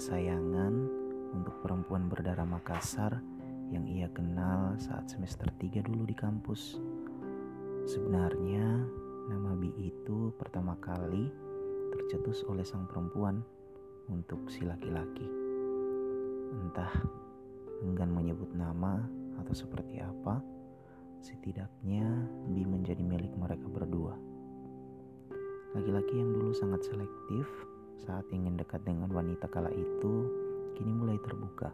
kesayangan untuk perempuan berdarah Makassar yang ia kenal saat semester 3 dulu di kampus. Sebenarnya nama Bi itu pertama kali tercetus oleh sang perempuan untuk si laki-laki. Entah enggan menyebut nama atau seperti apa, setidaknya Bi menjadi milik mereka berdua. Laki-laki yang dulu sangat selektif saat ingin dekat dengan wanita kala itu kini mulai terbuka.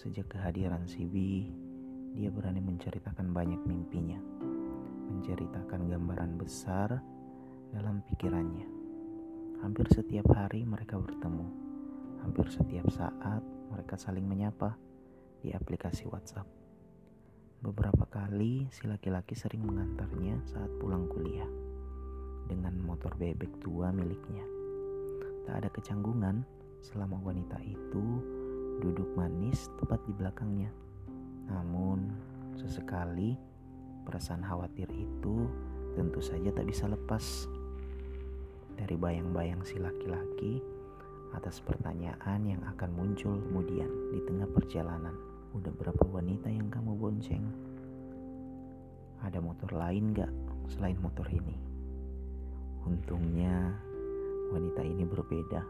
Sejak kehadiran si B, dia berani menceritakan banyak mimpinya, menceritakan gambaran besar dalam pikirannya. Hampir setiap hari mereka bertemu, hampir setiap saat mereka saling menyapa di aplikasi WhatsApp. Beberapa kali si laki-laki sering mengantarnya saat pulang kuliah dengan motor bebek tua miliknya. Tak ada kecanggungan selama wanita itu duduk manis tepat di belakangnya. Namun, sesekali perasaan khawatir itu tentu saja tak bisa lepas dari bayang-bayang si laki-laki atas pertanyaan yang akan muncul kemudian di tengah perjalanan. Udah berapa wanita yang kamu bonceng? Ada motor lain gak selain motor ini? Untungnya wanita ini berbeda.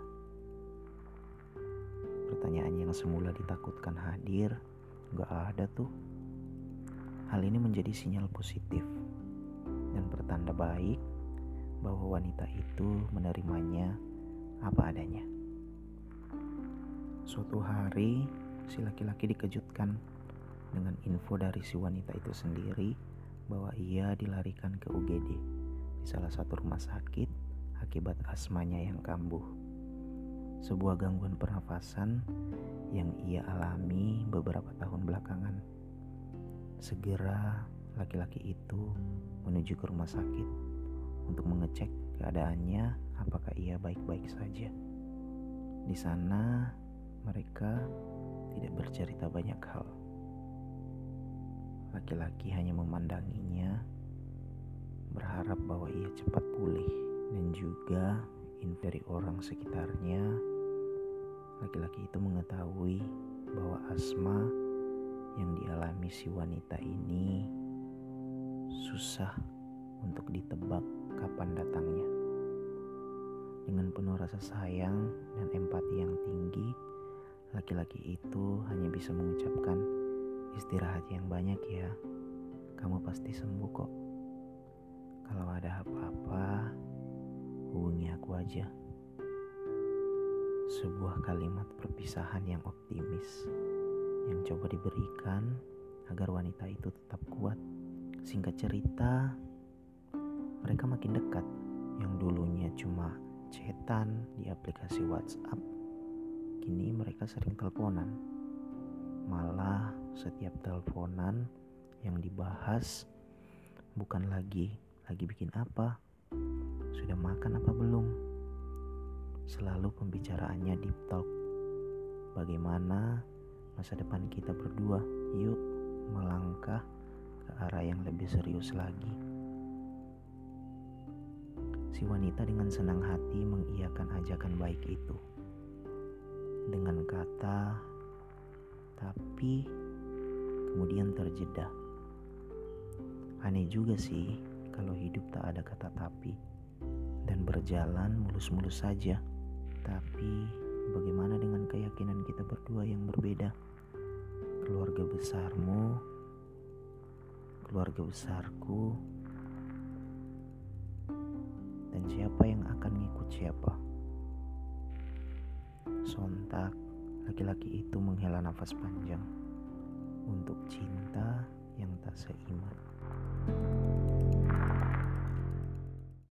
Pertanyaan yang semula ditakutkan hadir, gak ada tuh. Hal ini menjadi sinyal positif dan pertanda baik bahwa wanita itu menerimanya apa adanya. Suatu hari, si laki-laki dikejutkan dengan info dari si wanita itu sendiri bahwa ia dilarikan ke UGD di salah satu rumah sakit akibat asmanya yang kambuh. Sebuah gangguan pernafasan yang ia alami beberapa tahun belakangan. Segera laki-laki itu menuju ke rumah sakit untuk mengecek keadaannya apakah ia baik-baik saja. Di sana mereka tidak bercerita banyak hal. Laki-laki hanya memandanginya berharap bahwa ia cepat pulih juga dari orang sekitarnya laki-laki itu mengetahui bahwa asma yang dialami si wanita ini susah untuk ditebak kapan datangnya. Dengan penuh rasa sayang dan empati yang tinggi, laki-laki itu hanya bisa mengucapkan istirahat yang banyak ya. Kamu pasti sembuh kok. Kalau ada apa-apa, hubungi aku aja. Sebuah kalimat perpisahan yang optimis yang coba diberikan agar wanita itu tetap kuat. Singkat cerita, mereka makin dekat. Yang dulunya cuma chatan di aplikasi WhatsApp, kini mereka sering teleponan. Malah setiap teleponan yang dibahas bukan lagi lagi bikin apa, makan apa belum? Selalu pembicaraannya deep talk. Bagaimana masa depan kita berdua? Yuk melangkah ke arah yang lebih serius lagi. Si wanita dengan senang hati mengiyakan ajakan baik itu. Dengan kata tapi kemudian terjeda. Aneh juga sih kalau hidup tak ada kata tapi dan berjalan mulus-mulus saja. Tapi bagaimana dengan keyakinan kita berdua yang berbeda? Keluarga besarmu, keluarga besarku, dan siapa yang akan ngikut siapa? Sontak, laki-laki itu menghela nafas panjang untuk cinta yang tak seiman.